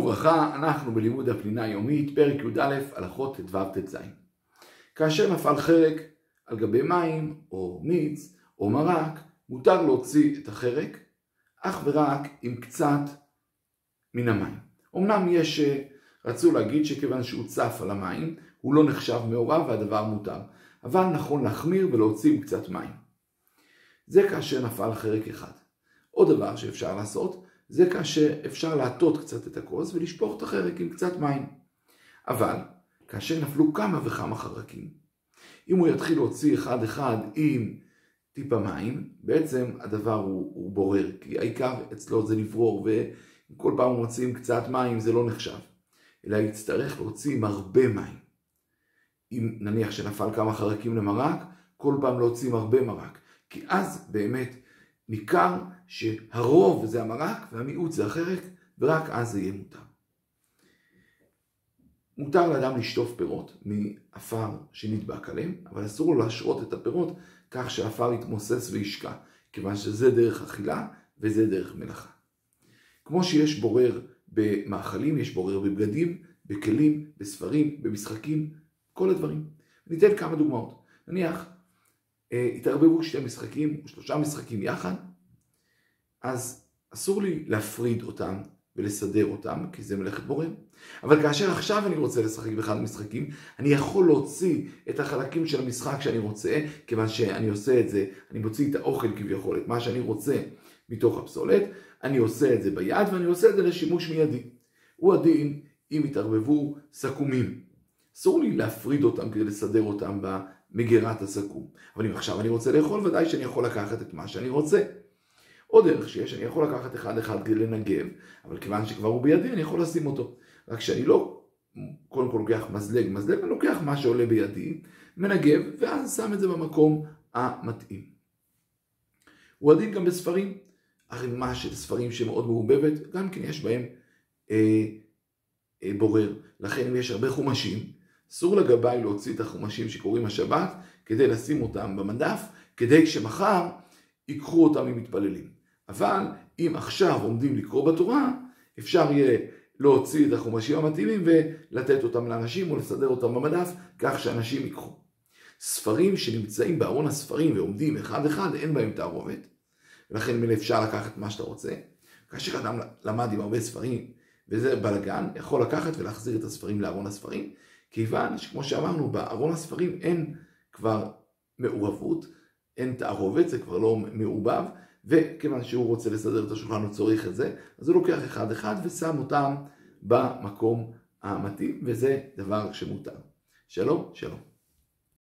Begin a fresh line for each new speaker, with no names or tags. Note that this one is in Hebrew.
וברכה, אנחנו בלימוד הפנינה היומית, פרק י"א, הלכות ט"ו ט"ז. כאשר נפל חרק על גבי מים, או מיץ, או מרק, מותר להוציא את החרק, אך ורק עם קצת מן המים. אמנם יש, רצו להגיד שכיוון שהוא צף על המים, הוא לא נחשב מעורב והדבר מותר. אבל נכון להחמיר ולהוציא עם קצת מים. זה כאשר נפל חרק אחד. עוד דבר שאפשר לעשות, זה כאשר אפשר להטות קצת את הכוס ולשפוך את החרק עם קצת מים. אבל, כאשר נפלו כמה וכמה חרקים, אם הוא יתחיל להוציא אחד אחד עם טיפה מים, בעצם הדבר הוא, הוא בורר, כי העיקר אצלו זה לברור, וכל פעם הוא מוציא עם קצת מים זה לא נחשב, אלא יצטרך להוציא עם הרבה מים. אם נניח שנפל כמה חרקים למרק, כל פעם להוציא עם הרבה מרק, כי אז באמת ניכר שהרוב זה המרק והמיעוט זה החרק, ורק אז זה יהיה מותר. מותר לאדם לשטוף פירות מעפר שנדבק עליהם, אבל אסור לו להשרות את הפירות כך שהעפר יתמוסס וישקע, כיוון שזה דרך אכילה וזה דרך מלאכה. כמו שיש בורר במאכלים, יש בורר בבגדים, בכלים, בספרים, במשחקים, כל הדברים. ניתן כמה דוגמאות. נניח, התערבבו שתי משחקים, שלושה משחקים יחד, אז אסור לי להפריד אותם ולסדר אותם, כי זה מלאכת בורר. אבל כאשר עכשיו אני רוצה לשחק באחד המשחקים, אני יכול להוציא את החלקים של המשחק שאני רוצה, כיוון שאני עושה את זה, אני מוציא את האוכל כביכול, את מה שאני רוצה מתוך הפסולת, אני עושה את זה ביד ואני עושה את זה לשימוש מיידי. הוא הדין אם יתערבבו סכומים. אסור לי להפריד אותם כדי לסדר אותם במגירת הסכו"ם. אבל אם עכשיו אני רוצה לאכול, ודאי שאני יכול לקחת את מה שאני רוצה. עוד דרך שיש, אני יכול לקחת אחד אחד כדי לנגב, אבל כיוון שכבר הוא בידי, אני יכול לשים אותו. רק שאני לא קודם כל לוקח מזלג, מזלג, אני לוקח מה שעולה בידי, מנגב, ואז שם את זה במקום המתאים. הוא עדין גם בספרים, ערימה של ספרים שמאוד מעובבת, גם כן יש בהם אה, אה, בורר. לכן אם יש הרבה חומשים, אסור לגבאי להוציא את החומשים שקוראים השבת, כדי לשים אותם במדף, כדי שמחר ייקחו אותם אם מתפללים. אבל אם עכשיו עומדים לקרוא בתורה, אפשר יהיה להוציא את החומשים המתאימים ולתת אותם לאנשים או לסדר אותם במדף, כך שאנשים ייקחו. ספרים שנמצאים בארון הספרים ועומדים אחד אחד, אין בהם תערובת, ולכן מלא אפשר לקחת מה שאתה רוצה. כאשר אדם למד עם הרבה ספרים, וזה בלאגן, יכול לקחת ולהחזיר את הספרים לארון הספרים, כיוון שכמו שאמרנו, בארון הספרים אין כבר מעורבות, אין תערובת, זה כבר לא מעובב, וכיוון שהוא רוצה לסדר את השולחן הוא צורך את זה, אז הוא לוקח אחד אחד ושם אותם במקום המתאים, וזה דבר שמותר. שלום, שלום.